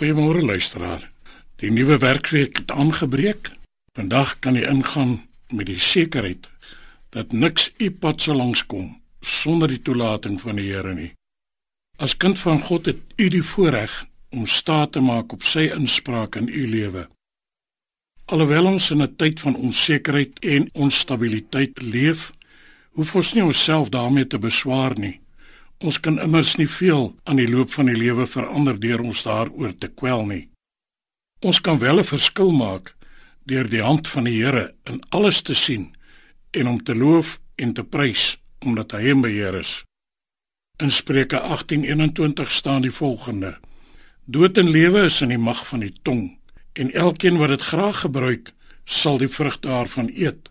Goeiemôre luisteraar. Die nuwe werkweek het aangebreek. Vandag kan jy ingaan met die sekerheid dat niks u pad sal langskom sonder die toelating van die Here nie. As kind van God het u die voorreg om staat te maak op sy inspraak in u lewe. Alhoewel ons in 'n tyd van onsekerheid en onstabiliteit leef, hoef ons nie onsself daarmee te beswaar nie. Ons kan immers nie veel aan die loop van die lewe verander deur ons daaroor te kwel nie. Ons kan wel 'n verskil maak deur die hand van die Here in alles te sien en om te loof en te prys omdat hy in beheer is. In Spreuke 18:21 staan die volgende: Dood en lewe is in die mag van die tong en elkeen wat dit graag gebruik, sal die vrug daarvan eet.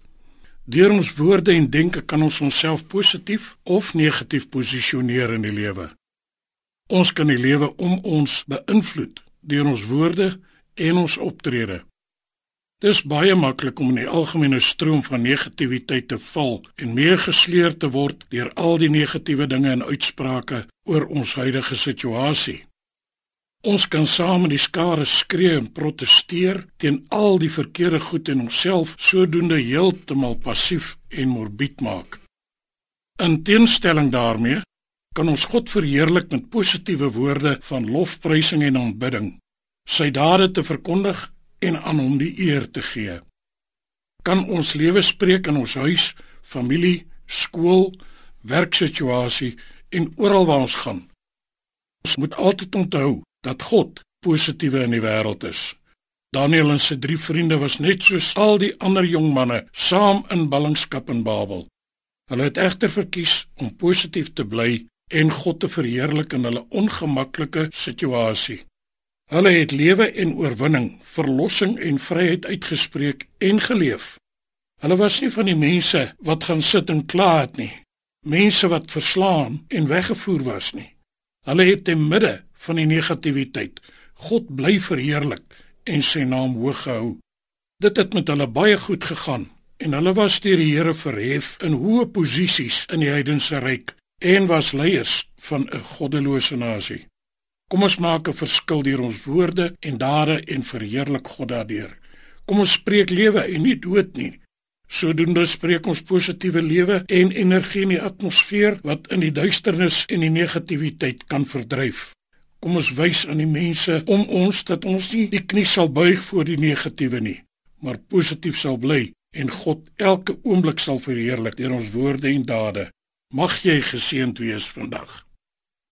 Deur ons woorde en denke kan ons onsself positief of negatief posisioneer in die lewe. Ons kan die lewe om ons beïnvloed deur ons woorde en ons optrede. Dis baie maklik om in die algemene stroom van negativiteit te val en meegesleer te word deur al die negatiewe dinge en uitsprake oor ons huidige situasie. Ons kan saam met die skare skree en proteseer teen al die verkeerde goed in onsself, sodoende heeltemal passief en morbied maak. In teenstelling daarmee kan ons God verheerlik met positiewe woorde van lofprysing en aanbidding, sy dade te verkondig en aan hom die eer te gee. Kan ons lewe spreek in ons huis, familie, skool, werksituasie en oral waar ons gaan. Ons moet altyd onthou dat God positiewe in die wêreld is. Daniel en sy drie vriende was net soos al die ander jong manne saam in ballingskap in Babel. Hulle het egter verkies om positief te bly en God te verheerlik in hulle ongemaklike situasie. Hulle het lewe en oorwinning, verlossing en vryheid uitgespreek en geleef. Hulle was nie van die mense wat gaan sit en kla het nie, mense wat verslaan en weggevoer was nie. Hulle het te midde van die negativiteit God bly verheerlik en sy naam hoog gehou. Dit het met hulle baie goed gegaan en hulle was deur die Here verhef in hoë posisies in die heidense ryk en was leiers van 'n goddelose nasie. Kom ons maak 'n verskil deur ons woorde en dade en verheerlik God daardeur. Kom ons spreek lewe en nie dood nie. Sodoende spreek ons positiewe lewe en energie in die atmosfeer wat in die duisternis en die negativiteit kan verdryf. Kom ons wys aan die mense om ons dat ons nie die knie sal buig voor die negatiewe nie, maar positief sal bly en God elke oomblik sal verheerlik deur ons woorde en dade. Mag jy geseënd wees vandag.